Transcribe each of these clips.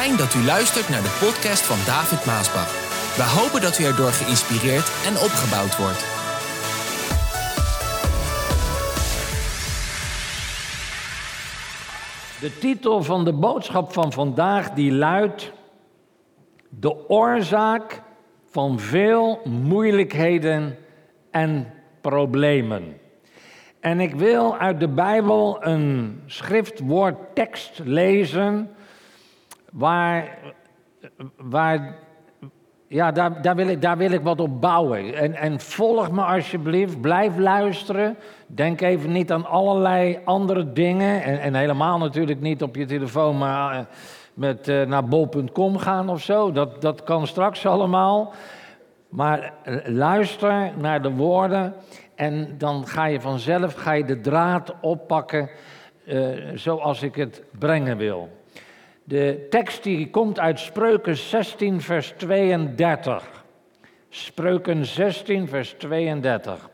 Fijn dat u luistert naar de podcast van David Maasbach. We hopen dat u erdoor geïnspireerd en opgebouwd wordt. De titel van de boodschap van vandaag die luidt De oorzaak van veel moeilijkheden en problemen. En ik wil uit de Bijbel een schriftwoordtekst lezen waar, waar ja, daar, daar, wil ik, daar wil ik wat op bouwen. En, en volg me alsjeblieft, blijf luisteren. Denk even niet aan allerlei andere dingen. En, en helemaal natuurlijk niet op je telefoon, maar eh, met, uh, naar bol.com gaan of zo. Dat, dat kan straks allemaal. Maar eh, luister naar de woorden en dan ga je vanzelf ga je de draad oppakken zoals ik het brengen wil. De tekst die komt uit Spreuken 16, vers 32. Spreuken 16, vers 32.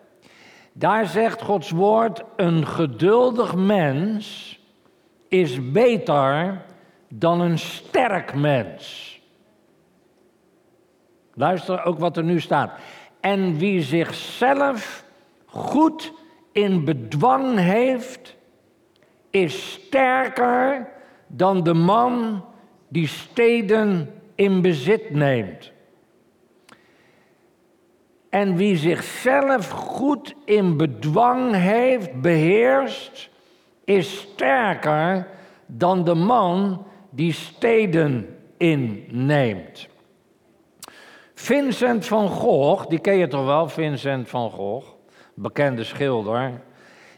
Daar zegt Gods woord: Een geduldig mens is beter dan een sterk mens. Luister ook wat er nu staat. En wie zichzelf goed in bedwang heeft, is sterker dan de man die steden in bezit neemt. En wie zichzelf goed in bedwang heeft, beheerst, is sterker dan de man die steden inneemt. Vincent van Gogh, die ken je toch wel, Vincent van Gogh, bekende schilder,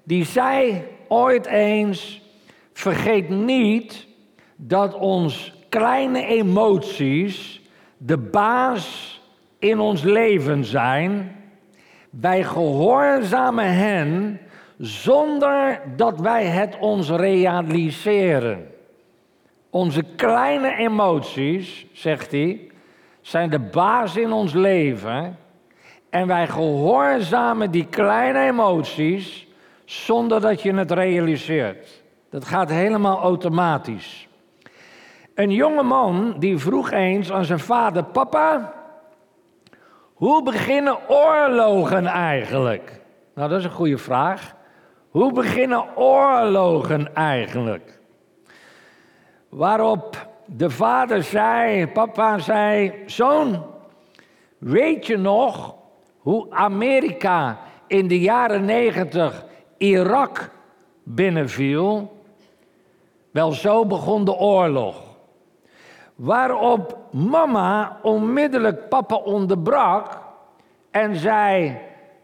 die zei ooit eens Vergeet niet dat ons kleine emoties de baas in ons leven zijn. Wij gehoorzamen hen zonder dat wij het ons realiseren. Onze kleine emoties, zegt hij, zijn de baas in ons leven. En wij gehoorzamen die kleine emoties zonder dat je het realiseert. Dat gaat helemaal automatisch. Een jonge man die vroeg eens aan zijn vader: Papa, hoe beginnen oorlogen eigenlijk? Nou, dat is een goede vraag. Hoe beginnen oorlogen eigenlijk? Waarop de vader zei, papa zei, zoon, weet je nog hoe Amerika in de jaren negentig Irak binnenviel? Wel, zo begon de oorlog. Waarop mama onmiddellijk papa onderbrak en zei: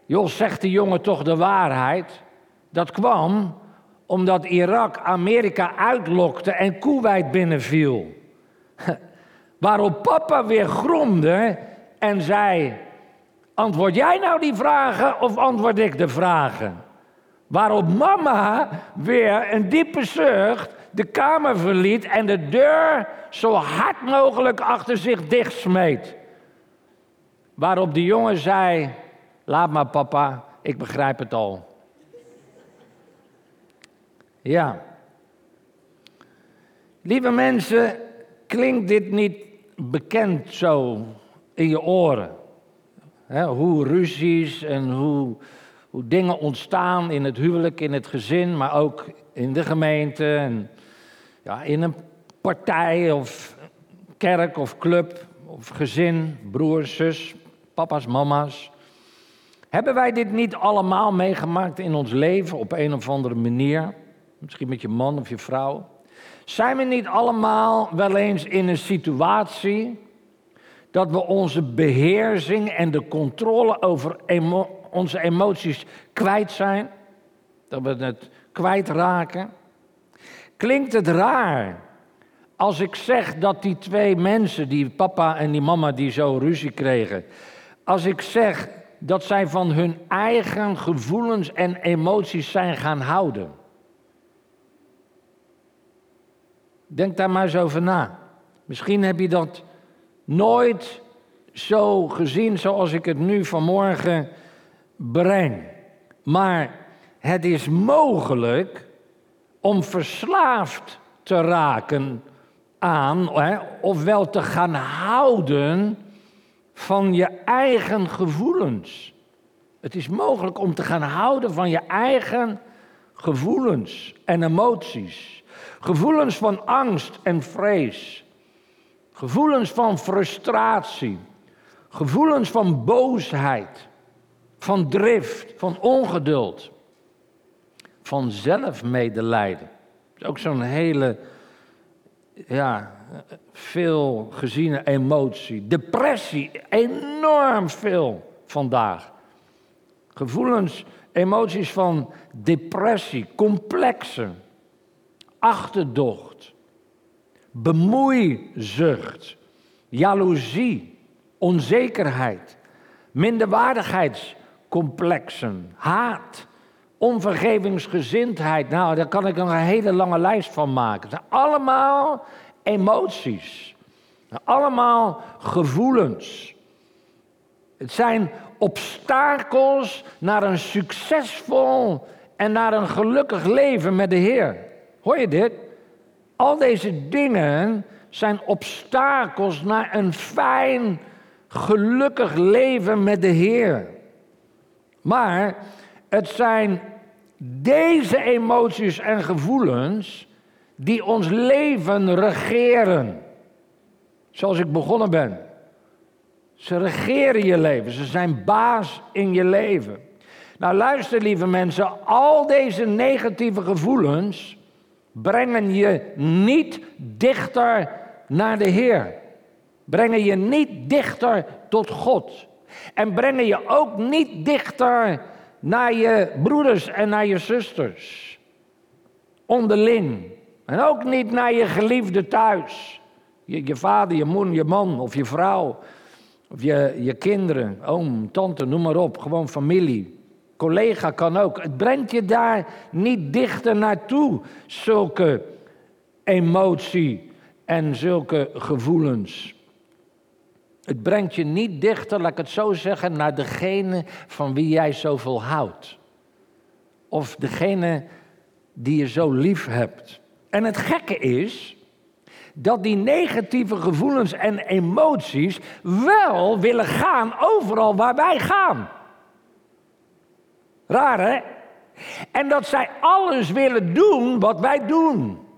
Joh, zegt de jongen toch de waarheid? Dat kwam omdat Irak Amerika uitlokte en Kuwait binnenviel. Waarop papa weer gromde en zei: Antwoord jij nou die vragen of antwoord ik de vragen? Waarop mama weer een diepe zucht de kamer verliet en de deur zo hard mogelijk achter zich dicht smeet. Waarop de jongen zei: Laat maar, papa, ik begrijp het al. Ja. Lieve mensen, klinkt dit niet bekend zo in je oren? hoe ruzies en hoe, hoe dingen ontstaan in het huwelijk, in het gezin, maar ook in de gemeente. En in een partij of kerk of club of gezin, broers, zus, papa's, mama's. Hebben wij dit niet allemaal meegemaakt in ons leven op een of andere manier? Misschien met je man of je vrouw. Zijn we niet allemaal wel eens in een situatie dat we onze beheersing en de controle over onze emoties kwijt zijn? Dat we het kwijtraken? Klinkt het raar als ik zeg dat die twee mensen, die papa en die mama, die zo ruzie kregen, als ik zeg dat zij van hun eigen gevoelens en emoties zijn gaan houden? Denk daar maar eens over na. Misschien heb je dat nooit zo gezien zoals ik het nu vanmorgen breng. Maar het is mogelijk om verslaafd te raken aan, ofwel te gaan houden van je eigen gevoelens. Het is mogelijk om te gaan houden van je eigen gevoelens en emoties. Gevoelens van angst en vrees. Gevoelens van frustratie. Gevoelens van boosheid. Van drift, van ongeduld. Van zelfmedelijden. Ook zo'n hele, ja, veel geziene emotie. Depressie, enorm veel vandaag. Gevoelens, emoties van depressie, complexe, achterdocht, bemoeizucht, jaloezie, onzekerheid, minderwaardigheidscomplexen, haat, onvergevingsgezindheid. Nou, daar kan ik een hele lange lijst van maken. Het zijn allemaal emoties. Allemaal gevoelens. Het zijn obstakels naar een succesvol en naar een gelukkig leven met de Heer. Hoor je dit? Al deze dingen zijn obstakels naar een fijn, gelukkig leven met de Heer. Maar het zijn deze emoties en gevoelens die ons leven regeren. Zoals ik begonnen ben. Ze regeren je leven, ze zijn baas in je leven. Nou luister lieve mensen, al deze negatieve gevoelens brengen je niet dichter naar de Heer. Brengen je niet dichter tot God. En brengen je ook niet dichter naar je broeders en naar je zusters. Onderling. En ook niet naar je geliefde thuis. Je, je vader, je moeder, je man of je vrouw. Of je, je kinderen, oom, tante, noem maar op. Gewoon familie. Collega kan ook. Het brengt je daar niet dichter naartoe. Zulke emotie en zulke gevoelens. Het brengt je niet dichter, laat ik het zo zeggen, naar degene van wie jij zoveel houdt. Of degene die je zo lief hebt. En het gekke is dat die negatieve gevoelens en emoties wel willen gaan overal waar wij gaan. Raar hè? En dat zij alles willen doen wat wij doen.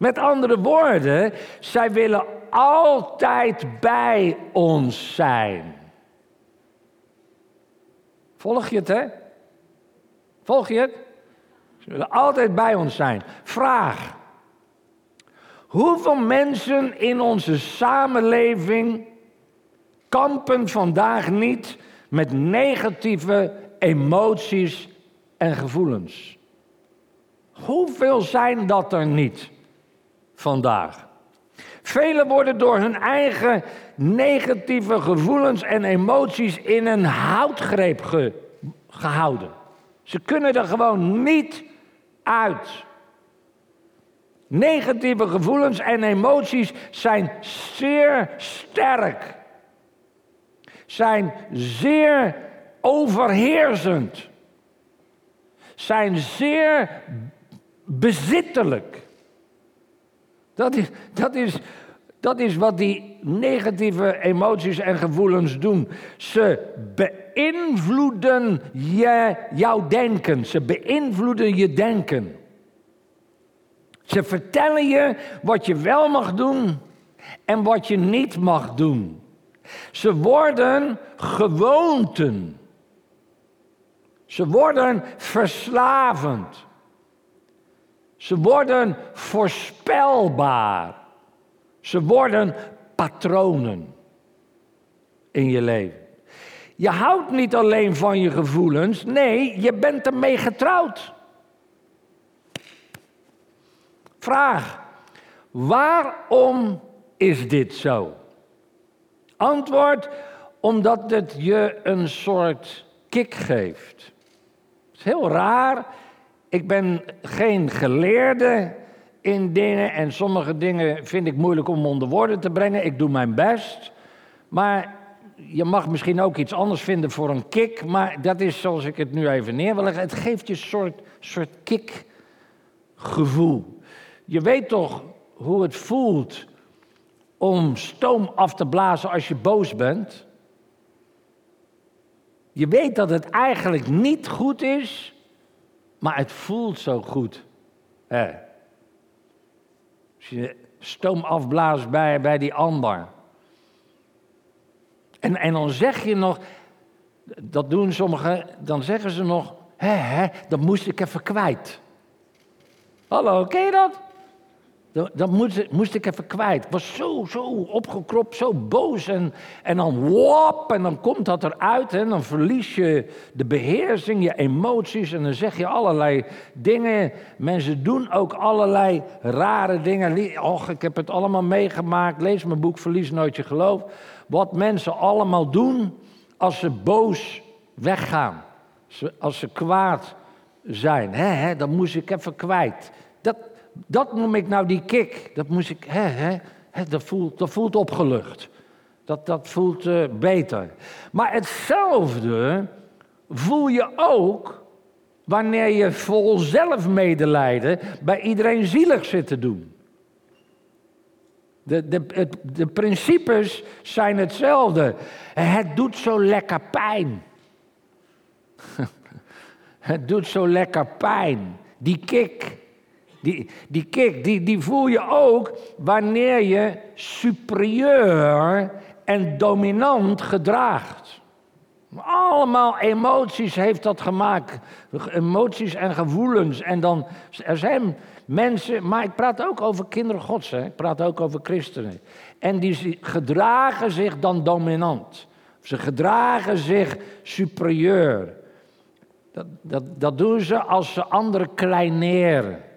Met andere woorden, zij willen altijd bij ons zijn. Volg je het, hè? Volg je het? Ze willen altijd bij ons zijn. Vraag. Hoeveel mensen in onze samenleving kampen vandaag niet met negatieve emoties en gevoelens? Hoeveel zijn dat er niet vandaag? Velen worden door hun eigen negatieve gevoelens en emoties in een houtgreep gehouden. Ze kunnen er gewoon niet uit. Negatieve gevoelens en emoties zijn zeer sterk. Zijn zeer overheersend. Zijn zeer bezittelijk. Dat is, dat is, dat is wat die negatieve emoties en gevoelens doen. Ze beïnvloeden je, jouw denken. Ze beïnvloeden je denken. Ze vertellen je wat je wel mag doen en wat je niet mag doen. Ze worden gewoonten. Ze worden verslavend. Ze worden voorspelbaar. Ze worden patronen in je leven. Je houdt niet alleen van je gevoelens, nee, je bent ermee getrouwd. Vraag, waarom is dit zo? Antwoord, omdat het je een soort kick geeft. Het is heel raar. Ik ben geen geleerde in dingen en sommige dingen vind ik moeilijk om onder woorden te brengen. Ik doe mijn best. Maar je mag misschien ook iets anders vinden voor een kick, maar dat is zoals ik het nu even neer wil leggen. Het geeft je een soort, soort kickgevoel. Je weet toch hoe het voelt om stoom af te blazen als je boos bent. Je weet dat het eigenlijk niet goed is, maar het voelt zo goed. Hè. Als je stoom afblaast bij, bij die ander. En, en dan zeg je nog, dat doen sommigen, dan zeggen ze nog, hè, hè, dat moest ik even kwijt. Hallo, ken je dat? Dat moest, moest, ik even kwijt. Ik was zo, zo opgekropt, zo boos. En, en dan wop, en dan komt dat eruit. En dan verlies je de beheersing, je emoties. En dan zeg je allerlei dingen. Mensen doen ook allerlei rare dingen. Och, ik heb het allemaal meegemaakt. Lees mijn boek Verlies nooit je geloof. Wat mensen allemaal doen als ze boos weggaan. Als ze kwaad zijn. Hè, dan moest ik even kwijt. Dat, dat noem ik nou die kick. Dat moest ik, hè, hè, hè dat, voelt, dat voelt opgelucht. Dat, dat voelt uh, beter. Maar hetzelfde voel je ook wanneer je vol zelfmedelijden bij iedereen zielig zit te doen. De, de, de principes zijn hetzelfde. Het doet zo lekker pijn. het doet zo lekker pijn. Die kick. Die, die kick, die, die voel je ook wanneer je superieur en dominant gedraagt. Allemaal emoties heeft dat gemaakt. Emoties en gevoelens. En dan, er zijn mensen, maar ik praat ook over kinderen gods, hè. ik praat ook over christenen. En die gedragen zich dan dominant. Ze gedragen zich superieur. Dat, dat, dat doen ze als ze anderen kleineren.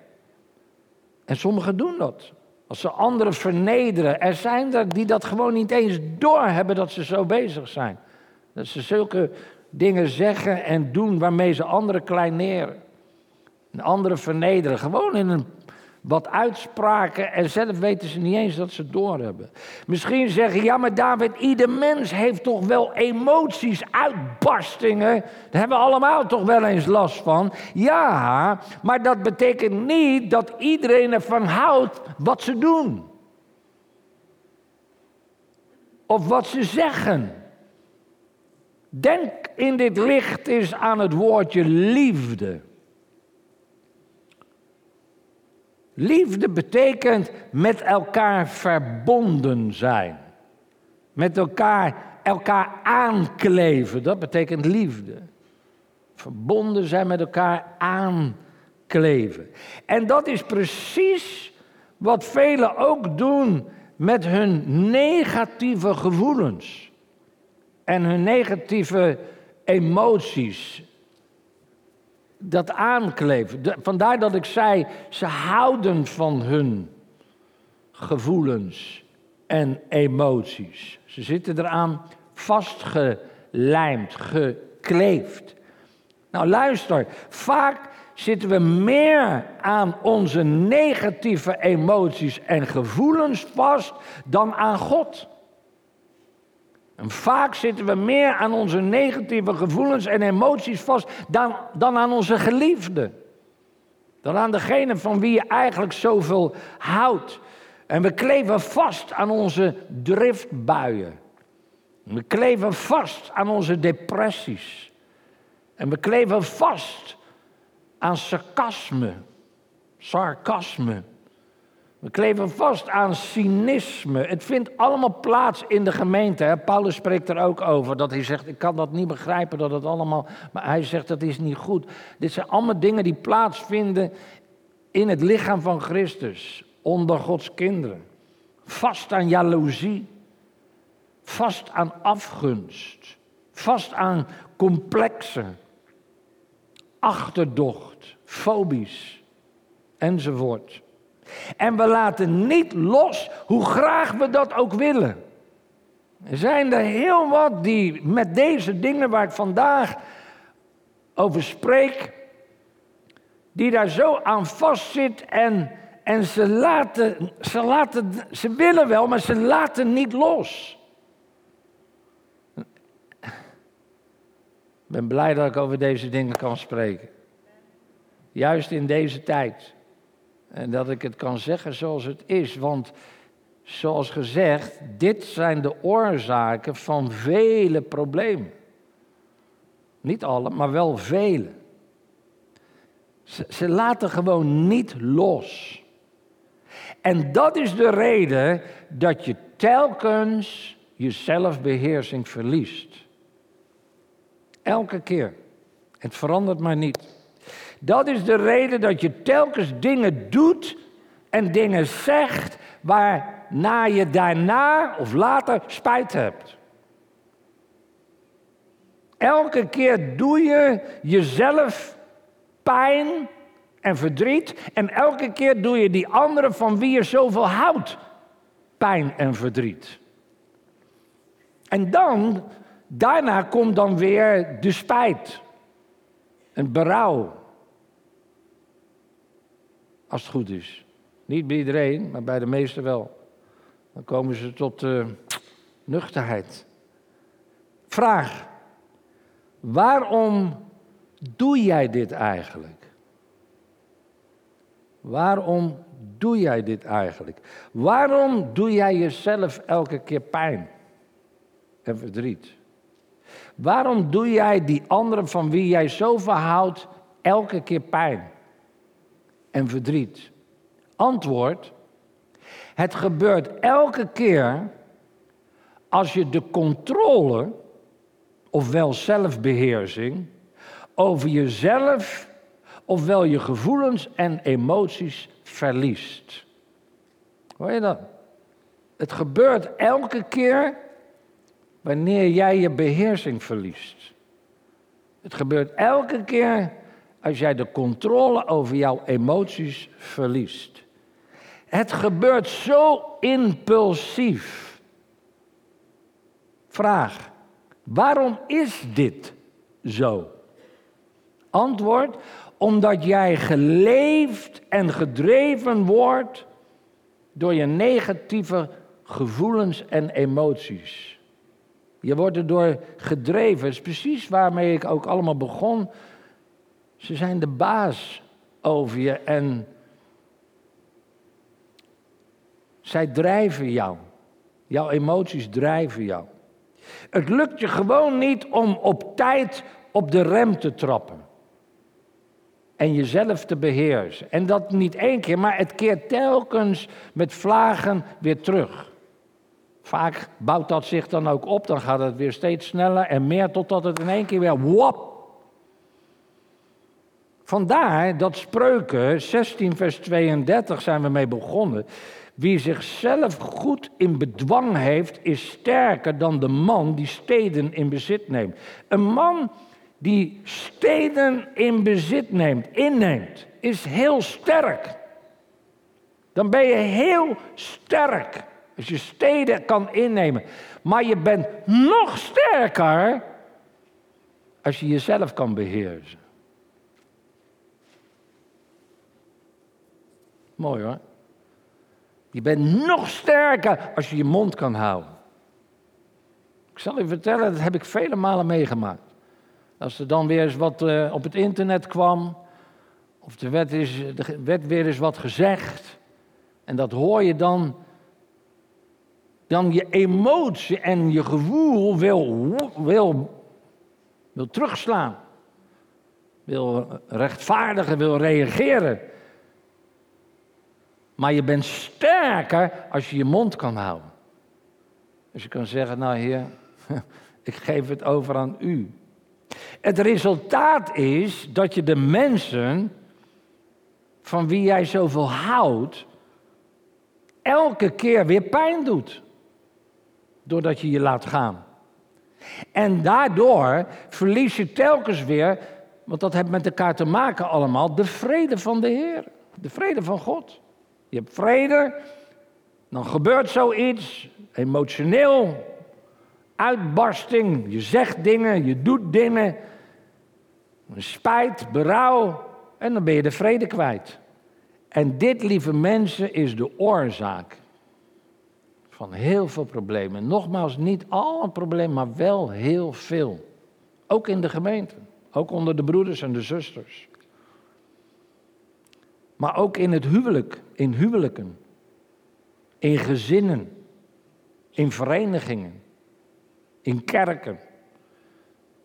En sommigen doen dat. Als ze anderen vernederen. Er zijn er die dat gewoon niet eens doorhebben dat ze zo bezig zijn. Dat ze zulke dingen zeggen en doen waarmee ze anderen kleineren. En anderen vernederen. Gewoon in een wat uitspraken en zelf weten ze niet eens dat ze doorhebben. Misschien zeggen, ja maar David, ieder mens heeft toch wel emoties, uitbarstingen. Daar hebben we allemaal toch wel eens last van. Ja, maar dat betekent niet dat iedereen ervan houdt wat ze doen. Of wat ze zeggen. Denk in dit licht eens aan het woordje liefde. Liefde betekent met elkaar verbonden zijn. Met elkaar, elkaar aankleven, dat betekent liefde. Verbonden zijn met elkaar aankleven. En dat is precies wat velen ook doen met hun negatieve gevoelens. En hun negatieve emoties dat aankleven. vandaar dat ik zei, ze houden van hun gevoelens en emoties. Ze zitten eraan vastgelijmd, gekleefd. Nou luister, vaak zitten we meer aan onze negatieve emoties en gevoelens vast dan aan God. En vaak zitten we meer aan onze negatieve gevoelens en emoties vast dan, dan aan onze geliefde. Dan aan degene van wie je eigenlijk zoveel houdt. En we kleven vast aan onze driftbuien. We kleven vast aan onze depressies. En we kleven vast aan sarcasme, sarcasme. We kleven vast aan cynisme. Het vindt allemaal plaats in de gemeente. Paulus spreekt er ook over. Dat hij zegt, ik kan dat niet begrijpen dat het allemaal... Maar hij zegt, dat is niet goed. Dit zijn allemaal dingen die plaatsvinden in het lichaam van Christus. Onder Gods kinderen. Vast aan jaloezie. Vast aan afgunst. Vast aan complexen. Achterdocht. Fobisch. Enzovoort. En we laten niet los hoe graag we dat ook willen. Er zijn er heel wat die met deze dingen waar ik vandaag over spreek, die daar zo aan vastzit en, en ze, laten, ze, laten, ze willen wel, maar ze laten niet los. Ik ben blij dat ik over deze dingen kan spreken. Juist in deze tijd. En dat ik het kan zeggen zoals het is. Want zoals gezegd, dit zijn de oorzaken van vele problemen. Niet alle, maar wel vele. Ze, ze laten gewoon niet los. En dat is de reden dat je telkens je zelfbeheersing verliest. Elke keer. Het verandert maar niet. Dat is de reden dat je telkens dingen doet en dingen zegt waarna je daarna of later spijt hebt. Elke keer doe je jezelf pijn en verdriet en elke keer doe je die anderen van wie je zoveel houdt pijn en verdriet. En dan, daarna komt dan weer de spijt, een berouw. Als het goed is. Niet bij iedereen, maar bij de meesten wel. Dan komen ze tot uh, nuchterheid. Vraag. Waarom doe jij dit eigenlijk? Waarom doe jij dit eigenlijk? Waarom doe jij jezelf elke keer pijn en verdriet? Waarom doe jij die anderen van wie jij zoveel houdt elke keer pijn en verdriet? Antwoord: Het gebeurt elke keer als je de controle, ofwel zelfbeheersing, over jezelf, ofwel je gevoelens en emoties verliest. Hoor je dat? Het gebeurt elke keer wanneer jij je beheersing verliest. Het gebeurt elke keer als jij de controle over jouw emoties verliest. Het gebeurt zo impulsief. Vraag: waarom is dit zo? Antwoord: omdat jij geleefd en gedreven wordt door je negatieve gevoelens en emoties. Je wordt erdoor gedreven. Dat is precies waarmee ik ook allemaal begon. Ze zijn de baas over je en zij drijven jou. Jouw emoties drijven jou. Het lukt je gewoon niet om op tijd op de rem te trappen en jezelf te beheersen. En dat niet één keer, maar het keert telkens met vlagen weer terug. Vaak bouwt dat zich dan ook op, dan gaat het weer steeds sneller en meer totdat het in één keer weer wop. Vandaar dat spreuken 16 vers 32 zijn we mee begonnen. Wie zichzelf goed in bedwang heeft, is sterker dan de man die steden in bezit neemt. Een man die steden in bezit neemt, inneemt, is heel sterk. Dan ben je heel sterk als je steden kan innemen. Maar je bent nog sterker als je jezelf kan beheersen. Mooi hoor. Je bent nog sterker als je je mond kan houden. Ik zal je vertellen, dat heb ik vele malen meegemaakt. Als er dan weer eens wat uh, op het internet kwam, of er werd, er weer eens wat gezegd, en dat hoor je dan, dan je emotie en je gevoel wil, wil, wil terugslaan, wil rechtvaardigen, wil reageren. Maar je bent sterker als je je mond kan houden. Als je kan zeggen, nou heer, ik geef het over aan u. Het resultaat is dat je de mensen van wie jij zoveel houdt, elke keer weer pijn doet. Doordat je je laat gaan. En daardoor verlies je telkens weer, want dat heeft met elkaar te maken allemaal, de vrede van de Heer. De vrede van God. Je hebt vrede, dan gebeurt zoiets, emotioneel, uitbarsting. Je zegt dingen, je doet dingen. Spijt, berouw. En dan ben je de vrede kwijt. En dit, lieve mensen, is de oorzaak van heel veel problemen. Nogmaals, niet al een probleem, maar wel heel veel. Ook in de gemeente. Ook onder de broeders en de zusters. Maar ook in het huwelijk, in huwelijken, in gezinnen, in verenigingen, in kerken.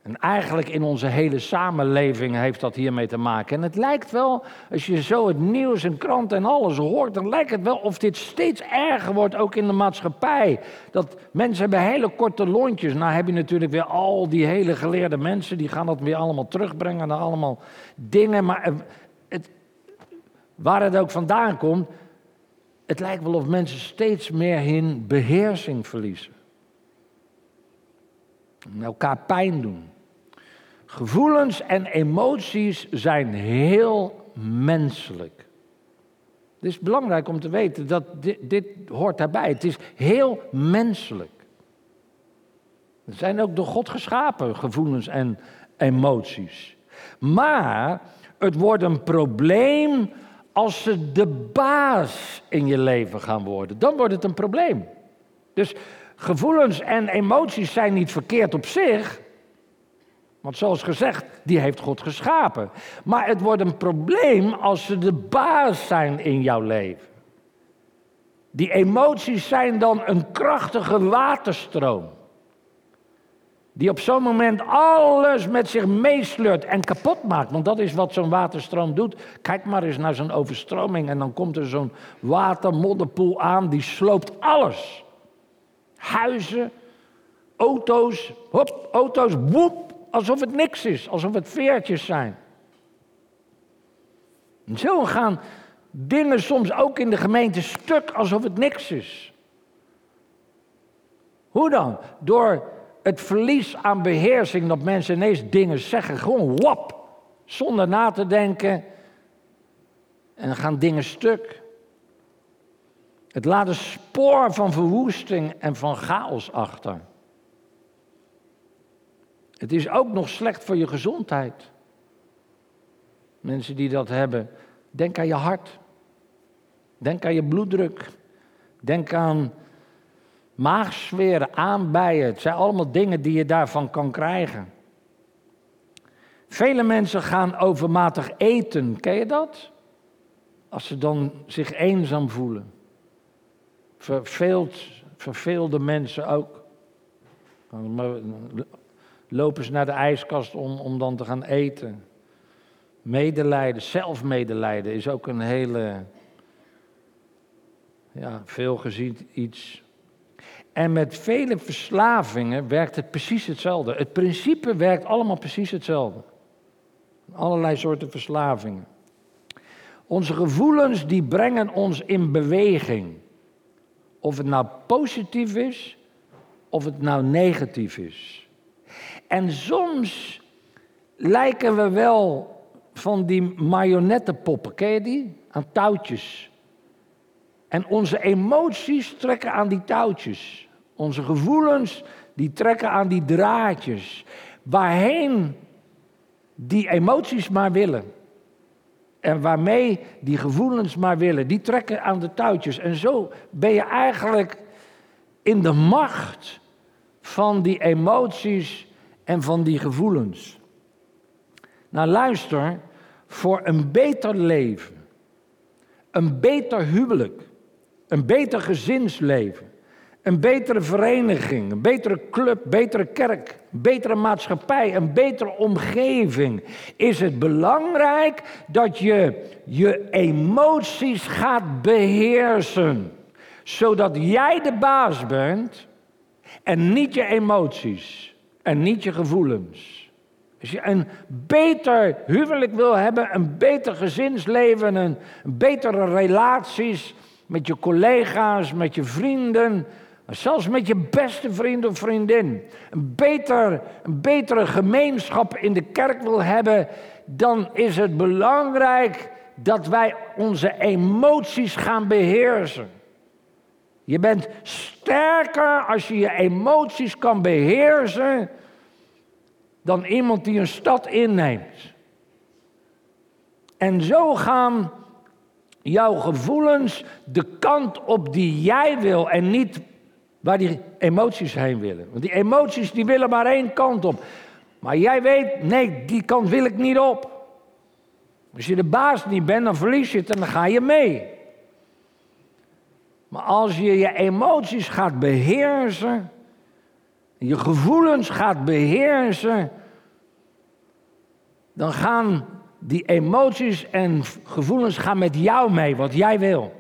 En eigenlijk in onze hele samenleving heeft dat hiermee te maken. En het lijkt wel, als je zo het nieuws en krant en alles hoort, dan lijkt het wel of dit steeds erger wordt, ook in de maatschappij. Dat mensen hebben hele korte lontjes. Nou heb je natuurlijk weer al die hele geleerde mensen, die gaan dat weer allemaal terugbrengen naar allemaal dingen. Maar het, waar het ook vandaan komt, het lijkt wel of mensen steeds meer hun beheersing verliezen. En elkaar pijn doen. Gevoelens en emoties zijn heel menselijk. Het is belangrijk om te weten dat dit, dit hoort daarbij. Het is heel menselijk. Het zijn ook door God geschapen gevoelens en emoties. Maar het wordt een probleem als ze de baas in je leven gaan worden. Dan wordt het een probleem. Dus gevoelens en emoties zijn niet verkeerd op zich. Want zoals gezegd, die heeft God geschapen. Maar het wordt een probleem als ze de baas zijn in jouw leven. Die emoties zijn dan een krachtige waterstroom. Die op zo'n moment alles met zich meesleurt en kapot maakt. Want dat is wat zo'n waterstroom doet. Kijk maar eens naar zo'n overstroming en dan komt er zo'n watermodderpoel aan. Die sloopt alles. Huizen, auto's, hop, auto's, woep, alsof het niks is, alsof het veertjes zijn. En zo gaan dingen soms ook in de gemeente stuk alsof het niks is. Hoe dan? Door het verlies aan beheersing dat mensen ineens dingen zeggen, gewoon wap, zonder na te denken. En dan gaan dingen stuk. Het laat een spoor van verwoesting en van chaos achter. Het is ook nog slecht voor je gezondheid. Mensen die dat hebben, denk aan je hart. Denk aan je bloeddruk. Denk aan maagsferen, aanbijen. Het zijn allemaal dingen die je daarvan kan krijgen. Vele mensen gaan overmatig eten. Ken je dat? Als ze dan zich eenzaam voelen. Verveeld, verveelde mensen ook lopen ze naar de ijskast om, om dan te gaan eten. Medelijden, zelfmedelijden is ook een hele, ja, veel gezien iets. En met vele verslavingen werkt het precies hetzelfde. Het principe werkt allemaal precies hetzelfde. Allerlei soorten verslavingen. Onze gevoelens die brengen ons in beweging. Of het nou positief is, of het nou negatief is. En soms lijken we wel van die marionettenpoppen, ken je die? Aan touwtjes. En onze emoties trekken aan die touwtjes. Onze gevoelens, die trekken aan die draadjes. Waarheen die emoties maar willen. En waarmee die gevoelens maar willen. Die trekken aan de touwtjes. En zo ben je eigenlijk in de macht van die emoties en van die gevoelens. Nou luister, voor een beter leven, een beter huwelijk, een beter gezinsleven, een betere vereniging, een betere club, betere kerk, betere maatschappij, een betere omgeving, is het belangrijk dat je je emoties gaat beheersen. Zodat jij de baas bent en niet je emoties en niet je gevoelens. Als je een beter huwelijk wil hebben, een beter gezinsleven, een, betere relaties met je collega's, met je vrienden, zelfs met je beste vriend of vriendin, een, beter, een betere gemeenschap in de kerk wil hebben, dan is het belangrijk dat wij onze emoties gaan beheersen. Je bent sterker als je je emoties kan beheersen dan iemand die een stad inneemt. En zo gaan jouw gevoelens de kant op die jij wil en niet waar die emoties heen willen. Want die emoties die willen maar één kant op. Maar jij weet, nee, die kant wil ik niet op. Als je de baas niet bent, dan verlies je het en dan ga je mee. Maar als je je emoties gaat beheersen, je gevoelens gaat beheersen, dan gaan die emoties en gevoelens gaan met jou mee, wat jij wil.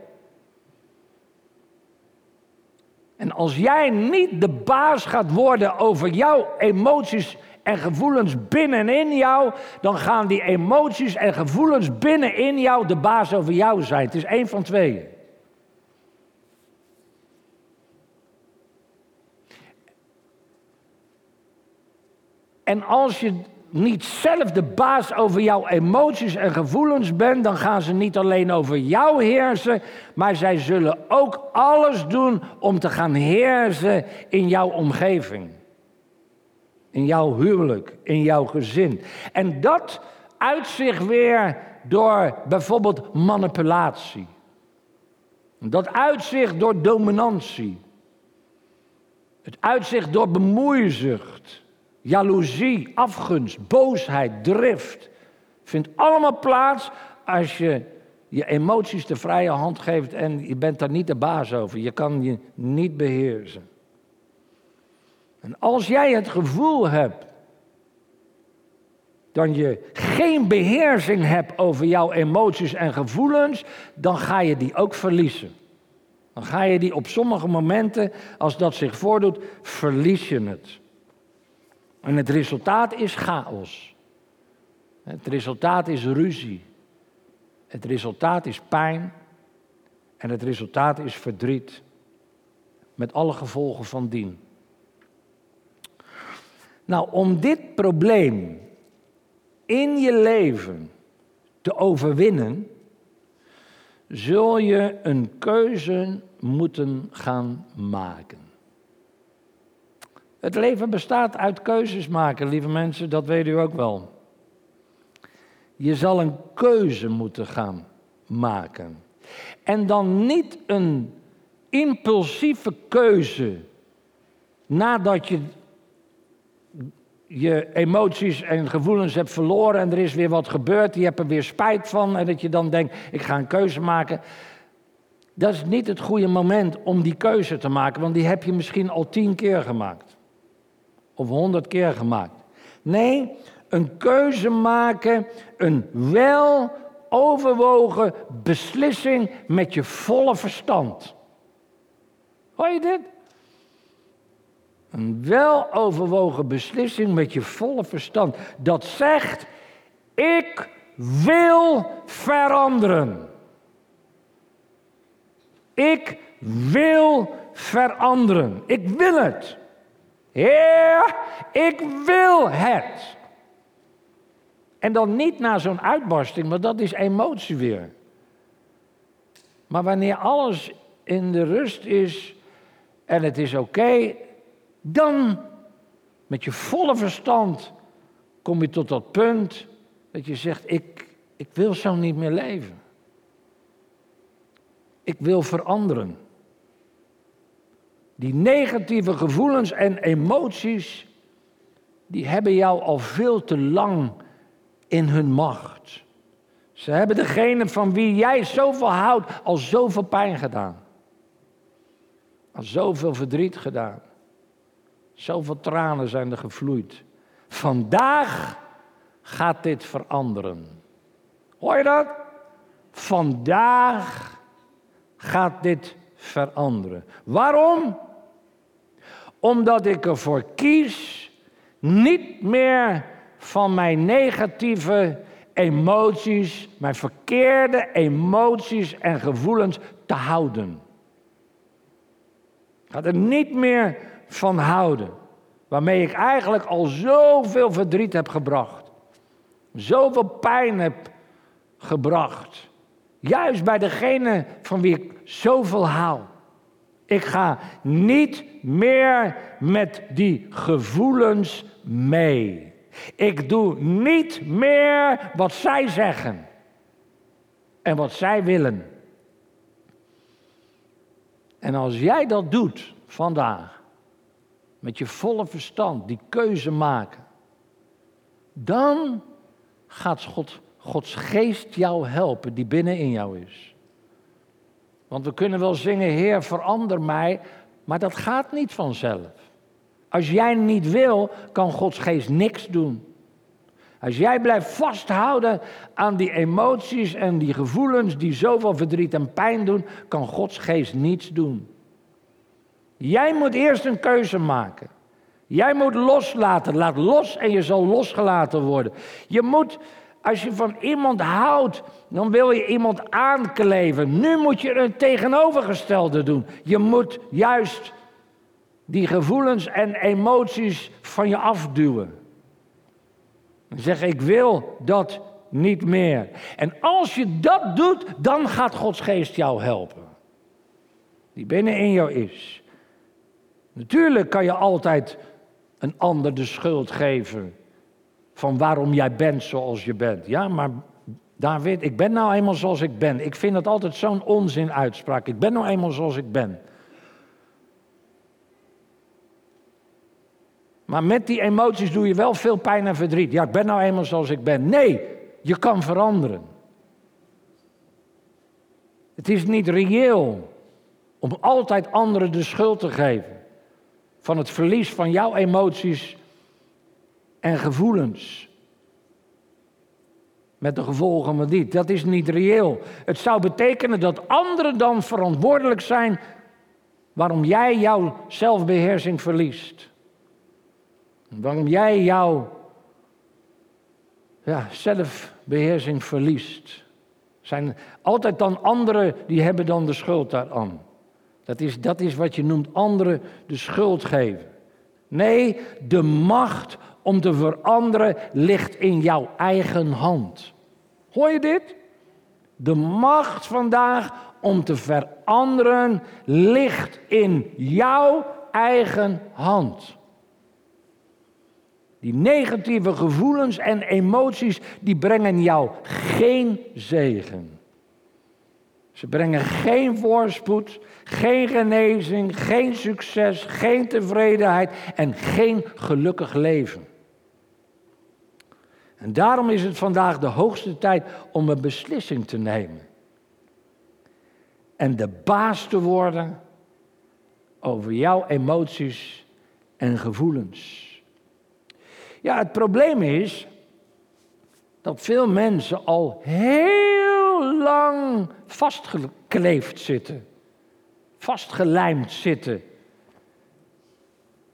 En als jij niet de baas gaat worden over jouw emoties en gevoelens binnenin jou, dan gaan die emoties en gevoelens binnenin jou de baas over jou zijn. Het is één van tweeën. En als je niet zelf de baas over jouw emoties en gevoelens bent, dan gaan ze niet alleen over jou heersen, maar zij zullen ook alles doen om te gaan heersen in jouw omgeving. In jouw huwelijk, in jouw gezin. En dat uitzicht weer door bijvoorbeeld manipulatie. Dat uitzicht door dominantie. Het uitzicht door bemoeizucht jaloezie, afgunst, boosheid, drift. Vindt allemaal plaats als je je emoties de vrije hand geeft en je bent daar niet de baas over. Je kan je niet beheersen. En als jij het gevoel hebt dat je geen beheersing hebt over jouw emoties en gevoelens, dan ga je die ook verliezen. Dan ga je die op sommige momenten, als dat zich voordoet, verlies je het. En het resultaat is chaos. Het resultaat is ruzie. Het resultaat is pijn. En het resultaat is verdriet. Met alle gevolgen van dien. Nou, om dit probleem in je leven te overwinnen, zul je een keuze moeten gaan maken. Het leven bestaat uit keuzes maken, lieve mensen, dat weet u ook wel. Je zal een keuze moeten gaan maken. En dan niet een impulsieve keuze nadat je je emoties en gevoelens hebt verloren en er is weer wat gebeurd, je hebt er weer spijt van en dat je dan denkt, ik ga een keuze maken. Dat is niet het goede moment om die keuze te maken, want die heb je misschien al tien keer gemaakt of honderd keer gemaakt. Nee, een keuze maken, een wel overwogen beslissing met je volle verstand. Hoor je dit? Een wel overwogen beslissing met je volle verstand. Dat zegt, ik wil veranderen. Ik wil veranderen. Ik wil het. Heer, ik wil het. En dan niet na zo'n uitbarsting, want dat is emotie weer. Maar wanneer alles in de rust is en het is oké, dan met je volle verstand kom je tot dat punt dat je zegt, ik, ik wil zo niet meer leven. Ik wil veranderen. Die negatieve gevoelens en emoties, die hebben jou al veel te lang in hun macht. Ze hebben degene van wie jij zoveel houdt al zoveel pijn gedaan. Al zoveel verdriet gedaan. Zoveel tranen zijn er gevloeid. Vandaag gaat dit veranderen. Hoor je dat? Vandaag gaat dit veranderen. Waarom? Omdat ik ervoor kies niet meer van mijn negatieve emoties, mijn verkeerde emoties en gevoelens te houden. Ik ga er niet meer van houden. Waarmee ik eigenlijk al zoveel verdriet heb gebracht. Zoveel pijn heb gebracht. Juist bij degene van wie ik zoveel hou. Ik ga niet meer met die gevoelens mee. Ik doe niet meer wat zij zeggen en wat zij willen. En als jij dat doet vandaag, met je volle verstand die keuze maken, dan gaat God, Gods geest jou helpen die binnen in jou is. Want we kunnen wel zingen, Heer, verander mij, maar dat gaat niet vanzelf. Als jij niet wil, kan Gods geest niks doen. Als jij blijft vasthouden aan die emoties en die gevoelens die zoveel verdriet en pijn doen, kan Gods geest niets doen. Jij moet eerst een keuze maken. Jij moet loslaten. Laat los en je zal losgelaten worden. Je moet, als je van iemand houdt, dan wil je iemand aankleven. Nu moet je een tegenovergestelde doen. Je moet juist die gevoelens en emoties van je afduwen. Zeg, ik wil dat niet meer. En als je dat doet, dan gaat Gods geest jou helpen. Die binnen in jou is. Natuurlijk kan je altijd een ander de schuld geven van waarom jij bent zoals je bent. Ja, maar David, ik ben nou eenmaal zoals ik ben. Ik vind dat altijd zo'n onzin uitspraak. Ik ben nou eenmaal zoals ik ben. Maar met die emoties doe je wel veel pijn en verdriet. Ja, ik ben nou eenmaal zoals ik ben. Nee, je kan veranderen. Het is niet reëel om altijd anderen de schuld te geven van het verlies van jouw emoties en gevoelens. Met de gevolgen van die. Dat is niet reëel. Het zou betekenen dat anderen dan verantwoordelijk zijn waarom jij jouw zelfbeheersing verliest. Waarom jij jouw ja, zelfbeheersing verliest. Zijn altijd dan anderen die hebben dan de schuld daaraan. Dat is, dat is wat je noemt anderen de schuld geven. Nee, de macht om te veranderen ligt in jouw eigen hand. Hoor je dit? De macht vandaag om te veranderen ligt in jouw eigen hand. Die negatieve gevoelens en emoties, die brengen jou geen zegen. Ze brengen geen voorspoed, geen genezing, geen succes, geen tevredenheid en geen gelukkig leven. En daarom is het vandaag de hoogste tijd om een beslissing te nemen. En de baas te worden over jouw emoties en gevoelens. Ja, het probleem is dat veel mensen al heel lang vastgekleefd zitten, vastgelijmd zitten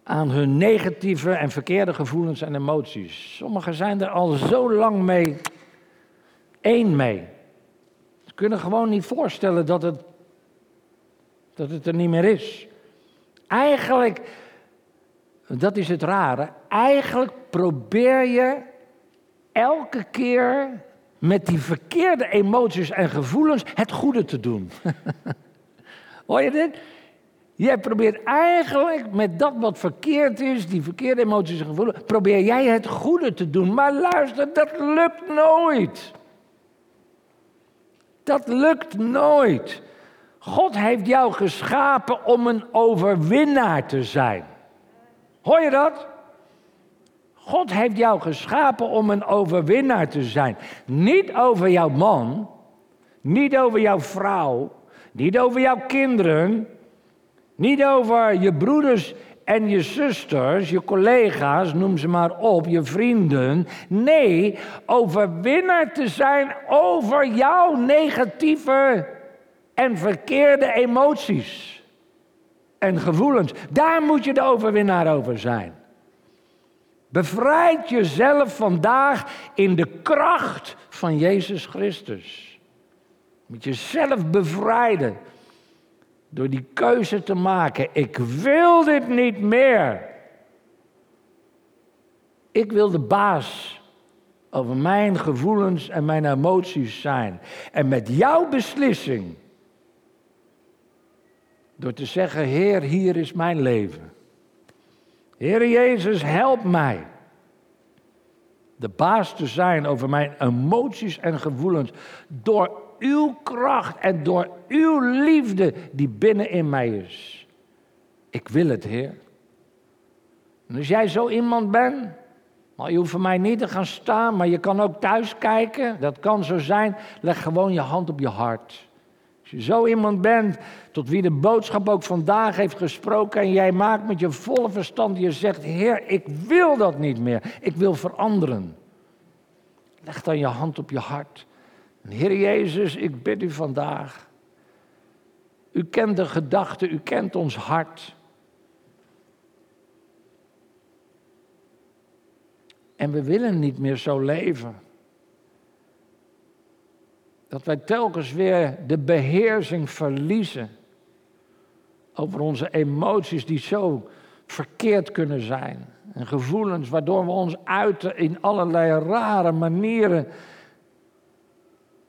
aan hun negatieve en verkeerde gevoelens en emoties. Sommigen zijn er al zo lang mee één mee. Ze kunnen gewoon niet voorstellen dat het, dat het er niet meer is. Eigenlijk dat is het rare, eigenlijk probeer je elke keer met die verkeerde emoties en gevoelens het goede te doen. Hoor je dit? Jij probeert eigenlijk met dat wat verkeerd is, die verkeerde emoties en gevoelens, probeer jij het goede te doen. Maar luister, dat lukt nooit. Dat lukt nooit. God heeft jou geschapen om een overwinnaar te zijn. Hoor je dat? God heeft jou geschapen om een overwinnaar te zijn. Niet over jouw man, niet over jouw vrouw, niet over jouw kinderen, niet over je broeders en je zusters, je collega's, noem ze maar op, je vrienden. Nee, overwinnaar te zijn over jouw negatieve en verkeerde emoties en gevoelens. Daar moet je de overwinnaar over zijn. Bevrijd jezelf vandaag in de kracht van Jezus Christus. Moet jezelf bevrijden door die keuze te maken. Ik wil dit niet meer. Ik wil de baas over mijn gevoelens en mijn emoties zijn. En met jouw beslissing door te zeggen, Heer, hier is mijn leven. Heer Jezus, help mij. De baas te zijn over mijn emoties en gevoelens. Door uw kracht en door uw liefde die binnen in mij is. Ik wil het, Heer. En als jij zo iemand bent, Maar je hoeft voor mij niet te gaan staan, maar je kan ook thuis kijken. Dat kan zo zijn. Leg gewoon je hand op je hart. Zo iemand bent tot wie de boodschap ook vandaag heeft gesproken en jij maakt met je volle verstand, je zegt, Heer, ik wil dat niet meer. Ik wil veranderen. Leg dan je hand op je hart. Heer Jezus, ik bid u vandaag. U kent de gedachten, u kent ons hart. En we willen niet meer zo leven. Dat wij telkens weer de beheersing verliezen over onze emoties die zo verkeerd kunnen zijn. En gevoelens waardoor we ons uiten in allerlei rare manieren.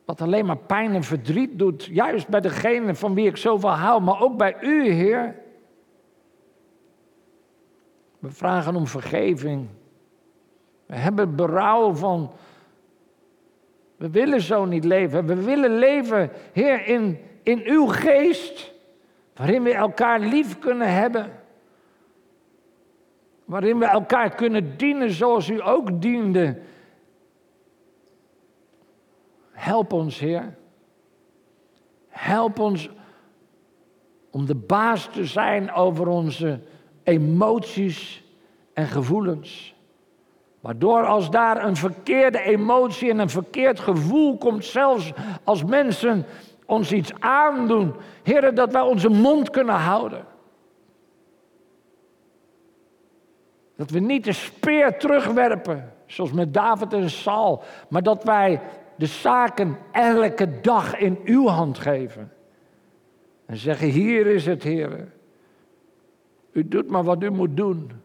Wat alleen maar pijn en verdriet doet. Juist bij degene van wie ik zoveel hou, maar ook bij u, Heer. We vragen om vergeving. We hebben berouw van. We willen zo niet leven. We willen leven, Heer, in, in uw geest. Waarin we elkaar lief kunnen hebben. Waarin we elkaar kunnen dienen zoals u ook diende. Help ons, Heer. Help ons om de baas te zijn over onze emoties en gevoelens. Waardoor als daar een verkeerde emotie en een verkeerd gevoel komt, zelfs als mensen ons iets aandoen, heren, dat wij onze mond kunnen houden. Dat we niet de speer terugwerpen, zoals met David en Saul, maar dat wij de zaken elke dag in uw hand geven. En zeggen, hier is het, heren. U doet maar wat u moet doen.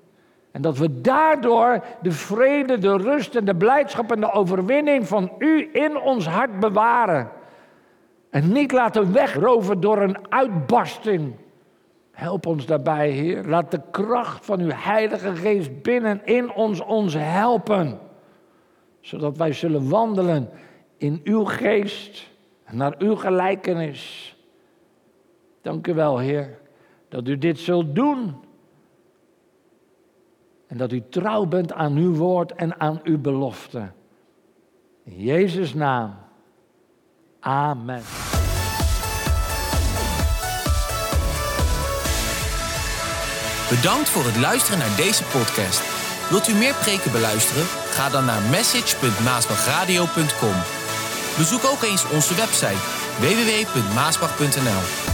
En dat we daardoor de vrede, de rust en de blijdschap en de overwinning van u in ons hart bewaren. En niet laten wegroven door een uitbarsting. Help ons daarbij, Heer. Laat de kracht van uw Heilige Geest binnen in ons ons helpen. Zodat wij zullen wandelen in uw geest, naar uw gelijkenis. Dank u wel, Heer, dat u dit zult doen en dat u trouw bent aan uw woord en aan uw belofte. In Jezus' naam. Amen. Bedankt voor het luisteren naar deze podcast. Wilt u meer preken beluisteren? Ga dan naar message.maasbachradio.com. Bezoek ook eens onze website www.maasbach.nl.